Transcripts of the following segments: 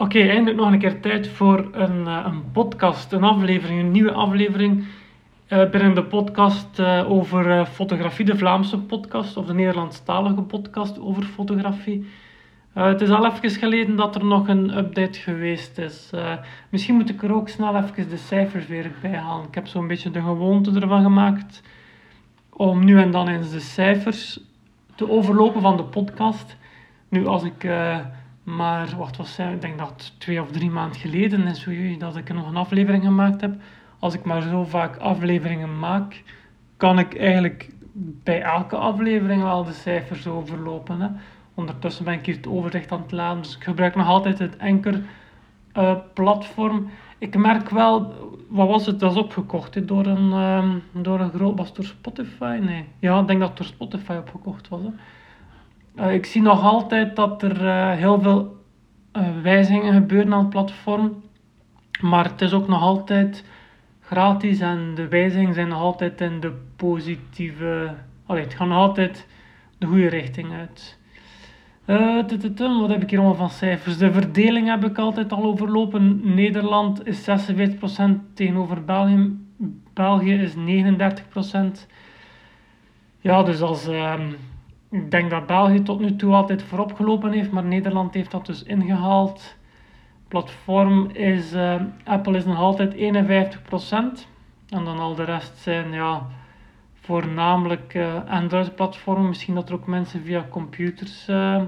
Oké, eindelijk nog een keer tijd voor een, uh, een podcast, een aflevering, een nieuwe aflevering uh, binnen de podcast uh, over fotografie, de Vlaamse podcast of de Nederlandstalige podcast over fotografie. het is al even geleden dat er nog een update geweest is. misschien moet ik er ook snel even de cijfers weer bij halen. Ik heb zo'n beetje de gewoonte ervan gemaakt om nu en dan eens de cijfers te overlopen van de podcast. Nu, als ik maar wat was? Ik denk dat twee of drie maanden geleden is dat ik nog een aflevering gemaakt heb. Als ik maar zo vaak afleveringen maak, kan ik eigenlijk bij elke aflevering wel de cijfers overlopen. Hè. Ondertussen ben ik hier het overzicht aan het laden, dus ik gebruik nog altijd het enker uh, platform. Ik merk wel, wat was het, dat is opgekocht door een, uh, door een groot, door Spotify? Nee, ja, ik denk dat het door Spotify opgekocht was. Uh, ik zie nog altijd dat er uh, heel veel uh, wijzigingen gebeuren aan het platform. Maar het is ook nog altijd gratis en de wijzigingen zijn nog altijd in de positieve. Allee, het gaat nog altijd de goede richting uit. wat heb ik hier allemaal van cijfers? De verdeling heb ik altijd al overlopen. Nederland is 46% tegenover België. België is 39%. Ja, dus als. Ehm, ik denk dat België tot nu toe altijd voorop gelopen heeft, maar Nederland heeft dat dus ingehaald. Platform is, uh, Apple is nog altijd 51%. En dan al de rest zijn ja, voornamelijk uh, Android-platformen. Misschien dat er ook mensen via computers uh,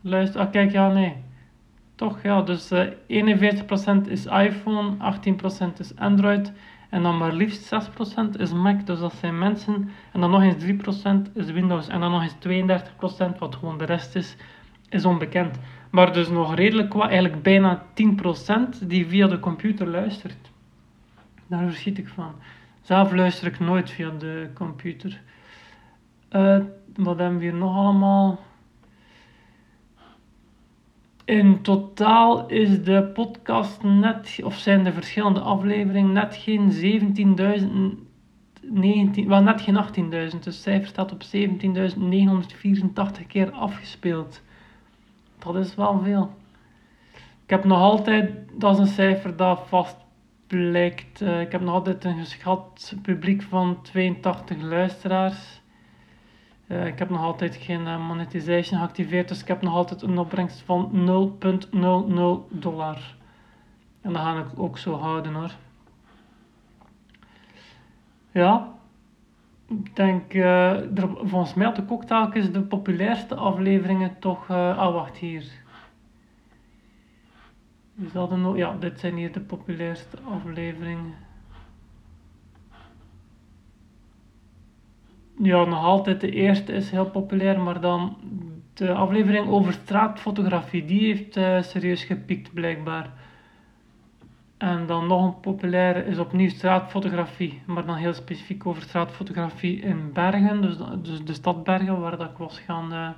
luisteren. Ah, kijk, ja, nee. Toch, ja. Dus 41% is iPhone, 18% is Android. En dan maar liefst 6% is Mac, dus dat zijn mensen. En dan nog eens 3% is Windows. En dan nog eens 32%, wat gewoon de rest is, is onbekend. Maar dus nog redelijk qua, eigenlijk bijna 10% die via de computer luistert. Daar verschiet ik van. Zelf luister ik nooit via de computer. Uh, wat hebben we hier nog allemaal? In totaal is de podcast net, of zijn de verschillende afleveringen net geen 17.000, 19, wel net geen 18.000. Dus het cijfer staat op 17.984 keer afgespeeld. Dat is wel veel. Ik heb nog altijd, dat is een cijfer dat vast blijkt. Uh, ik heb nog altijd een geschat publiek van 82 luisteraars. Uh, ik heb nog altijd geen uh, monetization geactiveerd, dus ik heb nog altijd een opbrengst van 0,00 dollar. En dat ga ik ook zo houden hoor. Ja, ik denk, uh, er, volgens mij op de cocktail is de populairste afleveringen toch. ah, wacht hier. Is dat een, ja, dit zijn hier de populairste afleveringen. Ja, nog altijd de eerste is heel populair, maar dan de aflevering over straatfotografie, die heeft uh, serieus gepiekt blijkbaar. En dan nog een populaire is opnieuw straatfotografie, maar dan heel specifiek over straatfotografie in Bergen, dus, dus de stad Bergen waar dat ik was gaan uh,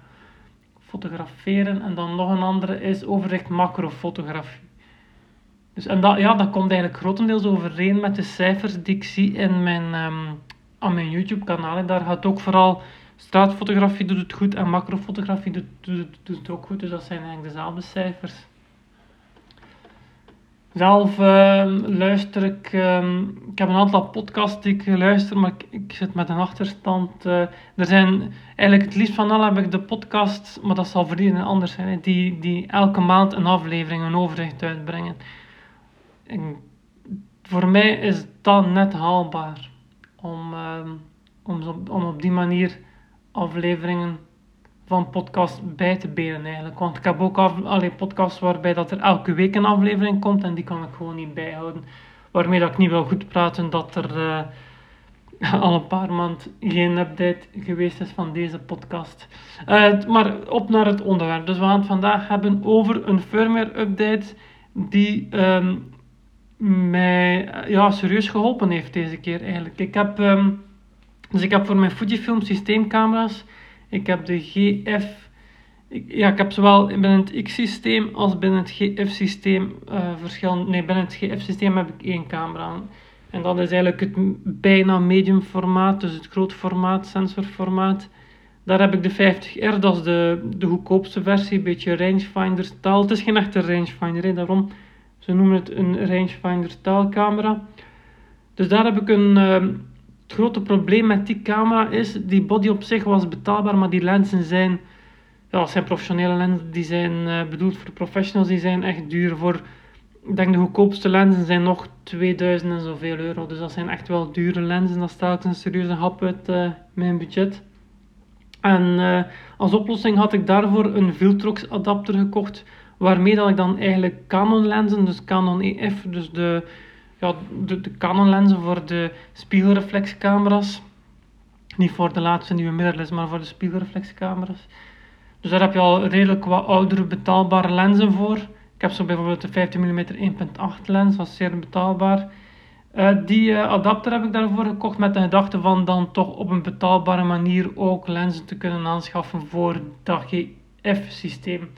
fotograferen. En dan nog een andere is overzicht macrofotografie. Dus, en dat, ja, dat komt eigenlijk grotendeels overeen met de cijfers die ik zie in mijn um, aan mijn YouTube kanaal. daar gaat ook vooral straatfotografie doet het goed en macrofotografie doet, het ook goed. Dus dat zijn eigenlijk dezelfde cijfers. Zelf uh, luister ik, uh, ik heb een aantal podcasts die ik luister, maar ik, zit met een achterstand. Uh, er zijn eigenlijk het liefst van al heb ik de podcasts, maar dat zal voor iedereen anders zijn, die, die elke maand een aflevering, een overzicht uitbrengen. En voor mij is dat net haalbaar om, uh, om, om op die manier afleveringen van podcast bij te benen eigenlijk. Want ik heb ook af, allee, podcasts waarbij dat er elke week een aflevering komt en die kan ik gewoon niet bijhouden. Waarmee dat ik niet wil goed praten dat er uh, al een paar maanden geen update geweest is van deze podcast. Uh, maar op naar het onderwerp. Dus we gaan het vandaag hebben over een firmware update die um, mij ja, serieus geholpen heeft deze keer eigenlijk. Ik heb, um, dus ik heb voor mijn Fujifilm systeemcamera's, ik heb de GF, ik, ja, ik heb zowel binnen het X-systeem als binnen het GF-systeem uh, verschillende, nee, binnen het GF-systeem heb ik één camera. En dat is eigenlijk het bijna medium formaat, dus het groot formaat, sensorformaat. Daar heb ik de 50R, dat is de, de goedkoopste versie, een beetje rangefinder taal. Het is geen echte rangefinder, daarom ze noemen het een rangefinder taalcamera. Dus daar heb ik een. Uh, het grote probleem met die camera is, die body op zich was betaalbaar, maar die lenzen zijn, ja, zijn professionele lenzen, die zijn uh, bedoeld voor professionals, die zijn echt duur. Voor, ik denk de goedkoopste lenzen zijn nog 2000 en zoveel euro, dus dat zijn echt wel dure lenzen. Dat staat een serieuze hap uit uh, mijn budget. En uh, als oplossing had ik daarvoor een Viltrox adapter gekocht, waarmee ik dan eigenlijk Canon lenzen, dus Canon EF, dus de, ja, de, de Canon lenzen voor de spiegelreflexcamera's, niet voor de laatste nieuwe mirrorless, maar voor de spiegelreflexcamera's. Dus daar heb je al redelijk wat oudere betaalbare lenzen voor. Ik heb zo bijvoorbeeld de 15 mm 1.8 lens, is zeer betaalbaar. Uh, die uh, adapter heb ik daarvoor gekocht met de gedachte van dan toch op een betaalbare manier ook lenzen te kunnen aanschaffen voor dat GF-systeem.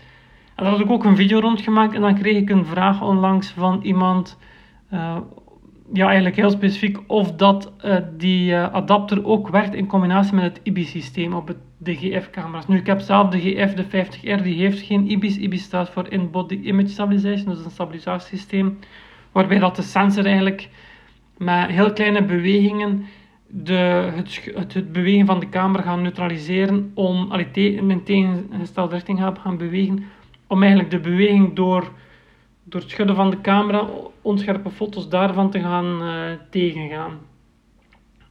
En daar had ik ook een video rondgemaakt en dan kreeg ik een vraag onlangs van iemand, uh, ja eigenlijk heel specifiek, of dat die adapter ook werkt in combinatie met het IBIS-systeem op de GF-camera's. Nu, ik heb zelf de GF, de 50R, die heeft geen IBIS. IBIS staat voor In-Body Image Stabilization, dus een stabilisatiesysteem, waarbij dat de sensor eigenlijk met heel kleine bewegingen de, het, bewegen van de camera gaan neutraliseren om allee, in een tegengestelde richting gaan bewegen om eigenlijk de beweging door, door het schudden van de camera onscherpe foto's daarvan te gaan uh, tegengaan.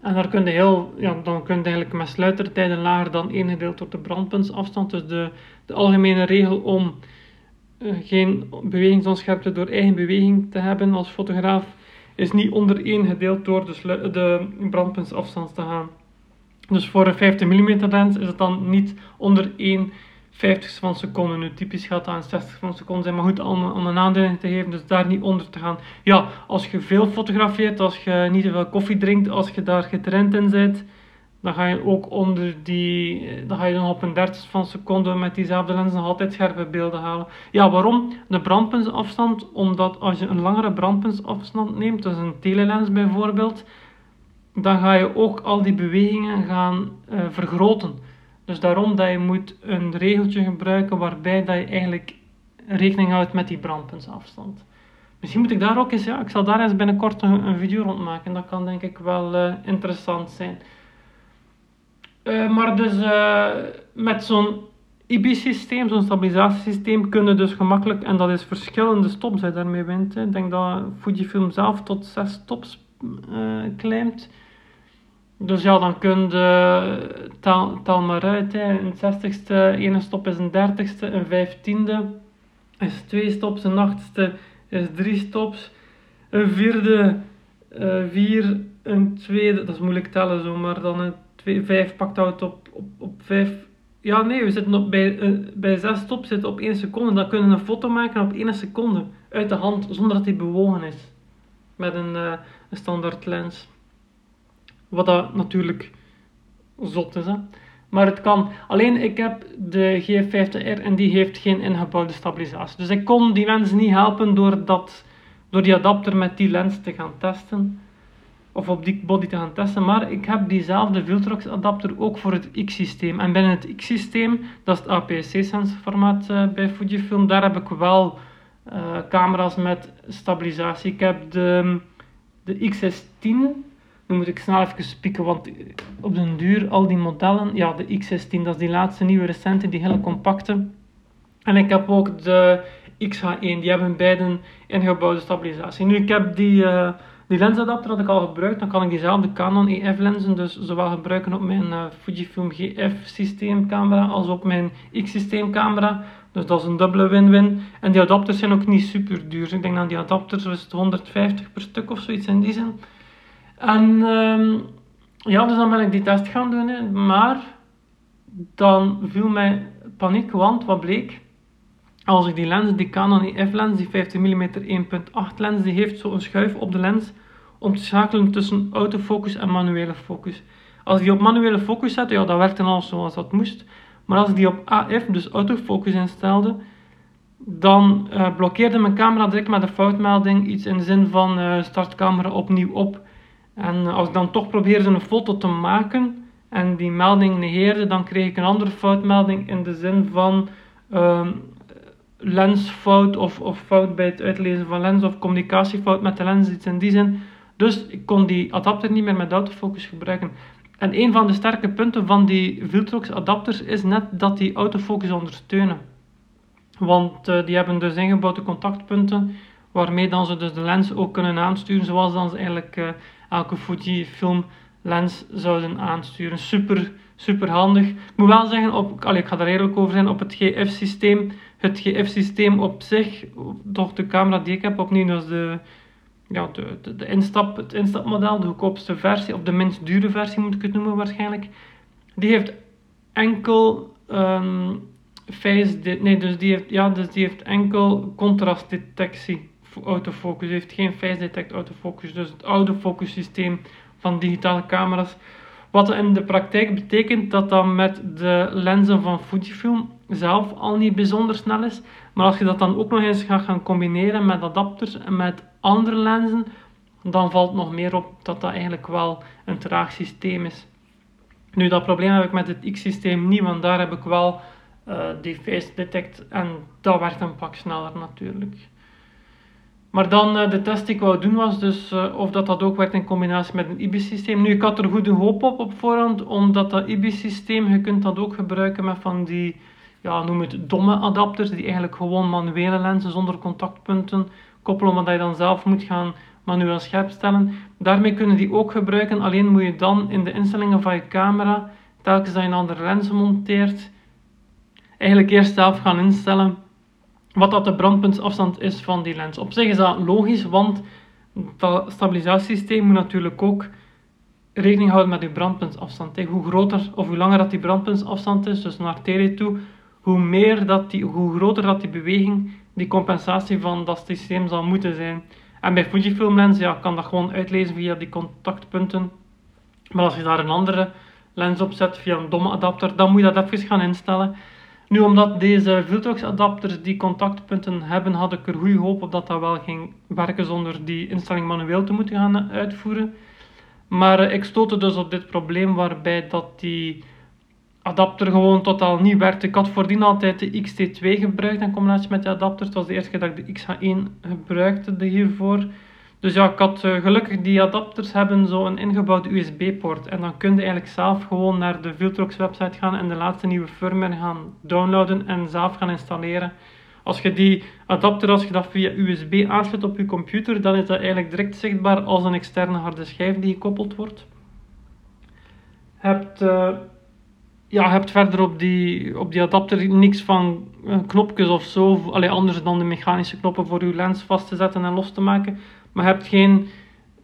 En daar kun je heel, ja, dan kun je eigenlijk met sluitertijden lager dan 1 gedeeld door de brandpuntsafstand. Dus de, de algemene regel om uh, geen bewegingsonscherpte door eigen beweging te hebben als fotograaf is niet onder 1 gedeeld door de, de brandpuntsafstand te gaan. Dus voor een 50 mm lens is het dan niet onder 1 50 van een seconde. Nu typisch gaat een 60 van een seconde zijn, maar goed, om, om een aanduiding te geven, dus daar niet onder te gaan. Ja, als je veel fotografeert, als je niet te veel koffie drinkt, als je daar getraind in bent, dan ga je ook onder die, dan ga je dan op een 30 van seconde met diezelfde lens nog altijd scherpe beelden halen. Ja, waarom? De brandpuntsafstand, omdat als je een langere brandpuntsafstand neemt, dus een telelens bijvoorbeeld, dan ga je ook al die bewegingen gaan uh, vergroten. Dus daarom dat je moet een regeltje gebruiken waarbij dat je eigenlijk rekening houdt met die brandpuntsafstand. Misschien moet ik daar ook eens, ja, ik zal daar eens binnenkort een, video rond maken. Dat kan denk ik wel uh, interessant zijn. Uh, maar dus uh, met zo'n IBI-systeem, zo'n stabilisatiesysteem, kunnen dus gemakkelijk, en dat is verschillende stops hij daarmee wint. Ik denk dat Fujifilm zelf tot 6 stops claimt. Dus ja, dan kun je tel, maar uit. Hè. Een 60ste, ene stop is een 30ste, een 15e is 2 stops, een 8ste is 3 stops, een vierde, 4, een tweede, dat is moeilijk tellen zo, maar dan een 5 pakt houdt op, op, op 5. Ja, nee, we zitten op, bij, uh, bij 6 stop zitten op 1 seconde. Dan kunnen we een foto maken op 1 seconde uit de hand zonder dat hij bewogen is. Met een, uh, een standaard lens. Wat dat natuurlijk zot is. Hè? Maar het kan. Alleen ik heb de G50R en die heeft geen ingebouwde stabilisatie. Dus ik kon die mensen niet helpen door, dat, door die adapter met die lens te gaan testen of op die body te gaan testen. Maar ik heb diezelfde Viltrox adapter ook voor het X-systeem. En binnen het X-systeem, dat is het APS-C formaat uh, bij Fujifilm, daar heb ik wel uh, camera's met stabilisatie. Ik heb de, de XS10, nu moet ik snel even spieken, want op den duur al die modellen, ja de X16, dat is die laatste nieuwe recente, die hele compacte. En ik heb ook de XH1, die hebben beiden ingebouwde stabilisatie. Nu, ik heb die... Uh, die lensadapter had ik al gebruikt, dan kan ik diezelfde Canon EF lenzen dus zowel gebruiken op mijn uh, Fujifilm GF systeemcamera als op mijn X systeemcamera. Dus dat is een dubbele win-win. En die adapters zijn ook niet super duur. Ik denk dat die adapters is 150 per stuk of zoiets in die zin. En um, ja, dus dan ben ik die test gaan doen. Hè. Maar dan viel mij paniek, want wat bleek? als ik die lens, die Canon EF lens, die 15 mm 1.8 lens, die heeft zo'n schuif op de lens om te schakelen tussen autofocus en manuele focus. Als ik die op manuele focus zette, ja, dat werkte al zoals dat moest. Maar als ik die op AF, dus autofocus instelde, dan uh, blokkeerde mijn camera direct met de foutmelding iets in de zin van uh, start camera opnieuw op. En als ik dan toch probeerde een foto te maken, en die melding negeerde, dan kreeg ik een andere foutmelding in de zin van ehm, lensfout of, of fout bij het uitlezen van lens of communicatiefout met de lens, iets in die zin. Dus ik kon die adapter niet meer met autofocus gebruiken. En een van de sterke punten van die Viltrox adapters is net dat die autofocus ondersteunen. Want uh, die hebben dus ingebouwde contactpunten waarmee dan ze dus de lens ook kunnen aansturen zoals dan ze eigenlijk uh, elke Fujifilm lens zouden aansturen. Super, super handig. Ik moet wel zeggen, op, allee, ik ga daar eerlijk over zijn, op het GF-systeem. Het GF-systeem op zich, toch de camera die ik heb, opnieuw dus de, ja, de, de, instap, het instapmodel, de goedkoopste versie, of de minst dure versie moet ik het noemen waarschijnlijk. Die heeft enkel um, nee, dus die heeft, ja, dus die heeft enkel contrastdetectie autofocus. Heeft geen face detect autofocus, dus het oude focus systeem van digitale camera's. Wat in de praktijk betekent dat dat met de lenzen van Fujifilm zelf al niet bijzonder snel is. Maar als je dat dan ook nog eens gaat gaan combineren met adapters en met andere lenzen, dan valt nog meer op dat dat eigenlijk wel een traag systeem is. Nu, dat probleem heb ik met het X-systeem niet, want daar heb ik wel uh, die face detect en dat werkt een pak sneller natuurlijk. Maar dan uh, de test die ik wou doen was dus uh, of dat, dat ook werkt in combinatie met een IBIS-systeem. Nu, ik had er goede hoop op op voorhand, omdat dat IBIS-systeem, je kunt dat ook gebruiken met van die, ja, noem het domme adapters, die eigenlijk gewoon manuele lenzen zonder contactpunten koppelen, maar dat je dan zelf moet gaan manueel scherp stellen. Daarmee kunnen die ook gebruiken, alleen moet je dan in de instellingen van je camera, telkens dat je een andere lens monteert, eigenlijk eerst zelf gaan instellen wat dat de brandpuntsafstand is van die lens. Op zich is dat logisch, want dat stabilisatiesysteem moet natuurlijk ook rekening houden met je brandpuntsafstand. Hoe groter of hoe langer dat die brandpuntsafstand is, dus naar tele toe, hoe, meer dat die, hoe groter dat die beweging, die compensatie van dat systeem zal moeten zijn. En bij Fujifilm lens ja, kan dat gewoon uitlezen via die contactpunten. Maar als je daar een andere lens op zet via een domme adapter, dan moet je dat even gaan instellen. Nu, omdat deze Viltrox adapters die contactpunten hebben, had ik er goede hoop op dat dat wel ging werken zonder die instelling manueel te moeten gaan uitvoeren. Maar eh, ik stootte dus op dit probleem waarbij dat die adapter gewoon totaal niet werkte. Ik had voordien altijd de XT2 gebruikt in combinatie met die adapter. Het was de eerste keer dat ik de XH1 gebruikte hiervoor. Dus ja, ik had uh, gelukkig die adapters hebben zo een ingebouwde USB-poort. En dan kun je eigenlijk zelf gewoon naar de Viltrox website gaan en de laatste nieuwe firmware gaan downloaden en zelf gaan installeren. Als je die adapter, als je dat via USB aansluit op je computer, dan is dat eigenlijk direct zichtbaar als een externe harde schijf die gekoppeld wordt. Hebt, uh, ja, hebt verder op die, op die adapter niks van uh, knopjes of zo, allee, anders dan de mechanische knoppen voor je lens vast te zetten en los te maken maar je hebt geen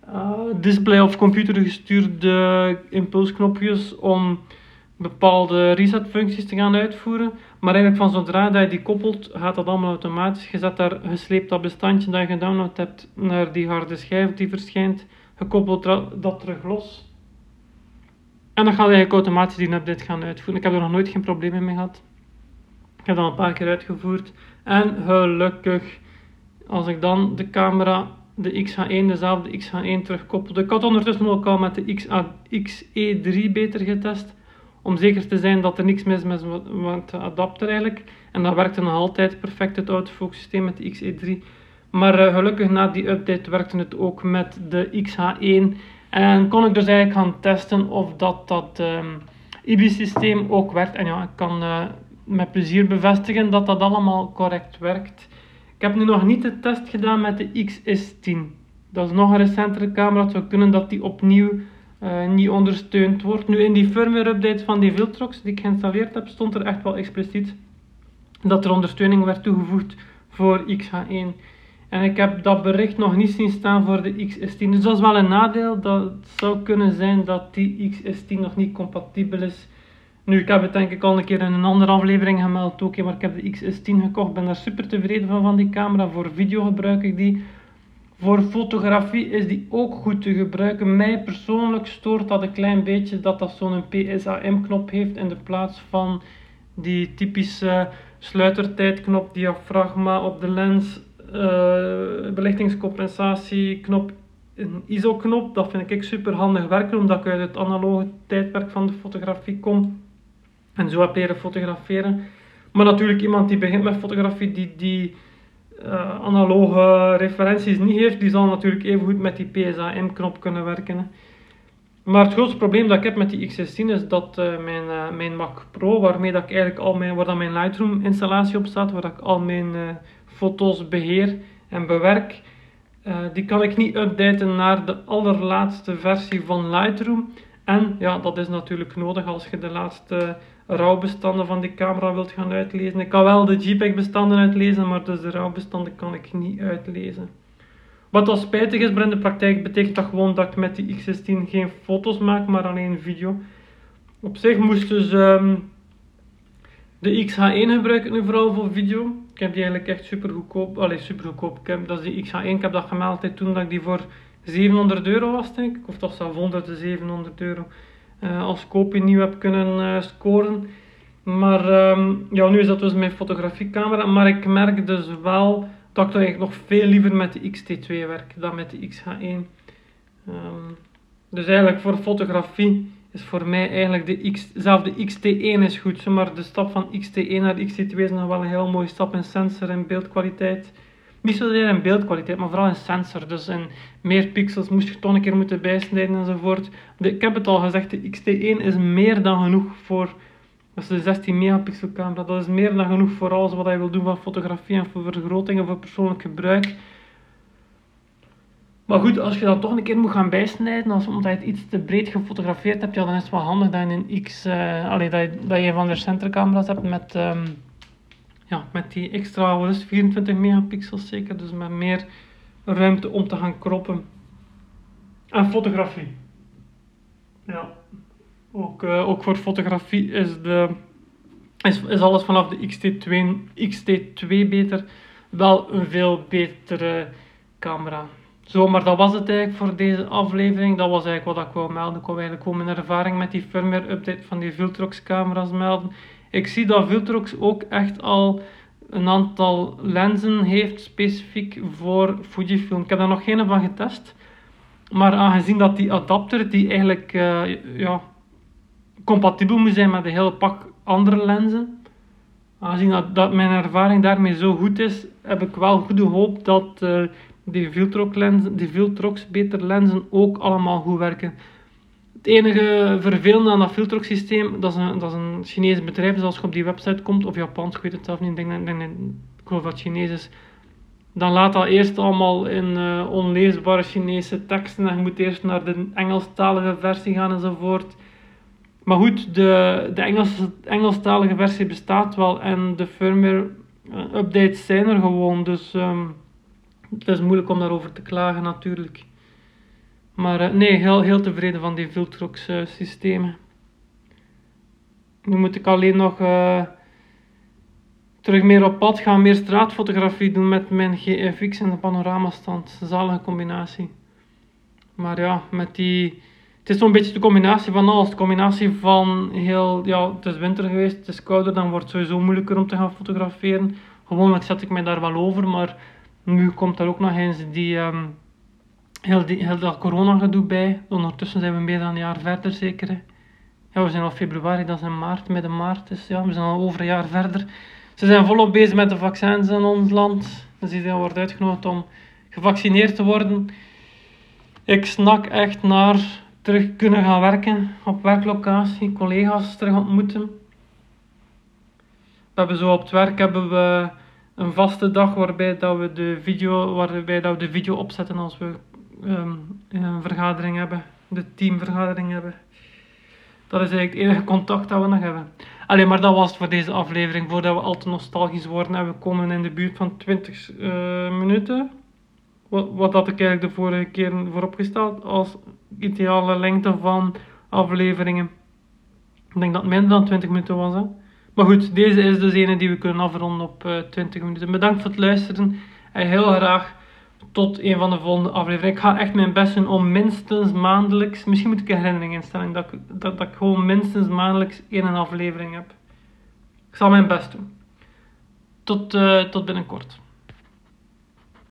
uh, display of computergestuurde impulsknopjes om bepaalde resetfuncties te gaan uitvoeren. Maar eigenlijk van zodra je die koppelt, gaat dat allemaal automatisch. Je zet daar gesleept dat bestandje dat je gedownload hebt naar die harde schijf die verschijnt. Gekoppeld dat terug los. En dan gaat eigenlijk automatisch die update gaan uitvoeren. Ik heb er nog nooit geen problemen mee gehad. Ik heb dat een paar keer uitgevoerd. En gelukkig, als ik dan de camera de XH1, dezelfde XH1 terugkoppelde. Ik had ondertussen ook al met de XE3 beter getest. Om zeker te zijn dat er niks mis is met de adapter eigenlijk. En dat werkte nog altijd perfect, het autofocus systeem met de XE3. Maar uh, gelukkig na die update werkte het ook met de XH1. En kon ik dus eigenlijk gaan testen of dat, dat um, ehm, IBI-systeem ook werkt. En ja, ik kan uh, met plezier bevestigen dat dat allemaal correct werkt. Ik heb nu nog niet de test gedaan met de XS10. Dat is nog een recentere camera. Het zou kunnen dat die opnieuw uh, niet ondersteund wordt. Nu in die firmware update van die Viltrox die ik geïnstalleerd heb, stond er echt wel expliciet dat er ondersteuning werd toegevoegd voor XH1. En ik heb dat bericht nog niet zien staan voor de XS10. Dus dat is wel een nadeel. Dat zou kunnen zijn dat die XS10 nog niet compatibel is nu, ik heb het denk ik al een keer in een andere aflevering gemeld maar ik heb de XS10 gekocht, ben daar super tevreden van, van die camera. Voor video gebruik ik die. Voor fotografie is die ook goed te gebruiken. Mij persoonlijk stoort dat een klein beetje dat dat zo'n PSAM-knop heeft in de plaats van die typische sluitertijdknop, diafragma op de lens, uh, belichtingscompensatie knop een ISO-knop. Dat vind ik super handig werken, omdat ik uit het analoge tijdperk van de fotografie kom. En zo heb leren fotograferen. Maar natuurlijk iemand die begint met fotografie, die, die uh, analoge referenties niet heeft, die zal natuurlijk even goed met die PSA-M-knop kunnen werken. Maar het grootste probleem dat ik heb met die X16 is dat uh, mijn, uh, mijn Mac Pro, waarmee dat ik eigenlijk al mijn, waar dat mijn Lightroom installatie op staat, waar ik al mijn foto's beheer en bewerk, die kan ik niet updaten naar de allerlaatste versie van Lightroom. En ja, dat is natuurlijk nodig als je de laatste RAW-bestanden van die camera wilt gaan uitlezen. Ik kan wel de JPEG-bestanden uitlezen, maar dus de RAW-bestanden kan ik niet uitlezen. Wat al spijtig is, maar in de praktijk betekent dat gewoon dat ik met die X16 geen foto's maak, maar alleen video. Op zich moest dus um, de XH1 gebruiken nu vooral voor video. Ik heb die eigenlijk echt super goedkoop, allee super goedkoop. Ik heb, dat is die X1, ik heb dat gemeld toen dat ik die voor 700 euro was denk ik. Of toch zelfs 100 de 700 euro uh, als kopie nieuw heb kunnen uh, scoren. Maar um, ja, nu is dat dus mijn fotografiecamera. Maar ik merk dus wel dat ik nog veel liever met de XT2 werk dan met de XH1. Um, ehm, dus eigenlijk voor fotografie is voor mij eigenlijk de X, zelf de XT1 is goed. Maar de stap van XT1 naar XT2 is nog wel een heel mooie stap in sensor en beeldkwaliteit. Niet zozeer in beeldkwaliteit, maar vooral in sensor. Dus in meer pixels moest je toch een keer moeten bijsnijden enzovoort. ik heb het al gezegd, de XT1 is meer dan genoeg voor dat is de 16 megapixel camera. Dat is meer dan genoeg voor alles wat je wil doen van fotografie en voor vergrotingen voor persoonlijk gebruik. Maar goed, als je dan toch een keer moet gaan bijsnijden, als, omdat je iets te breed gefotografeerd hebt, ja, dan is het wel handig dat je een X, uh, dat, je, dat van de centercamera's hebt met, um, ja, met die extra is 24 megapixels zeker, dus met meer ruimte om te gaan kroppen. En fotografie. Ja. Ook, uh, ook voor fotografie is, de, is, is alles vanaf de XT2, XT2 beter. Wel een veel betere camera. Zo, maar dat was het eigenlijk voor deze aflevering. Dat was eigenlijk wat ik wou melden. Ik wou eigenlijk gewoon mijn ervaring met die firmware update van die Viltrox camera's melden. Ik zie dat Viltrox ook echt al een aantal lenzen heeft specifiek voor Fujifilm. Ik heb daar nog geen van getest. Maar aangezien dat die adapter, die eigenlijk uh, ja, compatibel moet zijn met een hele pak andere lenzen. Aangezien dat, mijn ervaring daarmee zo goed is, heb ik wel goede hoop dat uh, die Viltrox lenzen, die Viltrox beter lenzen ook allemaal goed werken. Het enige vervelende aan dat Viltrox systeem, dat is een, dat is een Chinese bedrijf, dus als je op die website komt, of Japans, ik weet het zelf niet, ik, denk, denk, ik geloof dat het Chinees is, dan laat dat eerst allemaal in uh, onleesbare Chinese teksten en je moet eerst naar de Engelstalige versie gaan enzovoort. Maar goed, de, de Engels, Engelstalige versie bestaat wel en de firmware uh, updates zijn er gewoon. Dus um, het is moeilijk om daarover te klagen natuurlijk. Maar uh, nee, heel, heel tevreden van die Viltrox systemen. Nu moet ik alleen nog terug meer op pad gaan, meer straatfotografie doen met mijn GFX en de panoramastand. Zalige combinatie. Maar ja, met die het is zo'n beetje de combinatie van alles. De combinatie van heel, ja, het is winter geweest, het is kouder, dan wordt het sowieso moeilijker om te gaan fotograferen. Gewoonlijk zet ik mij daar wel over, maar nu komt er ook nog eens die, um, heel, die, heel dat corona gedoe bij. Ondertussen zijn we meer dan een jaar verder zeker. Ja, we zijn al februari, dat is in maart, midden maart. Dus ja, we zijn al over een jaar verder. Ze zijn volop bezig met de vaccins in ons land. Dus iedereen wordt uitgenodigd om gevaccineerd te worden. Ik snak echt naar terug kunnen gaan werken op werklocatie, collega's terug ontmoeten. We hebben zo op het werk hebben we een vaste dag waarbij dat we de video, waarbij dat we de video opzetten als we um, een vergadering hebben, de teamvergadering hebben. Dat is eigenlijk het enige contact dat we nog hebben. Alleen maar dat was het voor deze aflevering. Voordat we al te nostalgisch worden en we komen in de buurt van 20 uh, minuten. Wat, wat had ik eigenlijk de vorige keer vooropgesteld als ideale lengte van afleveringen. Ik denk dat het minder dan 20 minuten was. Hè? Maar goed, deze is dus ene die we kunnen afronden op uh, eh, 20 minuten. Bedankt voor het luisteren en heel graag tot een van de volgende afleveringen. Ik ga echt mijn best doen om minstens maandelijks, misschien moet ik een herinnering instellen, dat, dat, dat ik gewoon minstens maandelijks één aflevering heb. Ik zal mijn best doen. Tot, uh, tot binnenkort.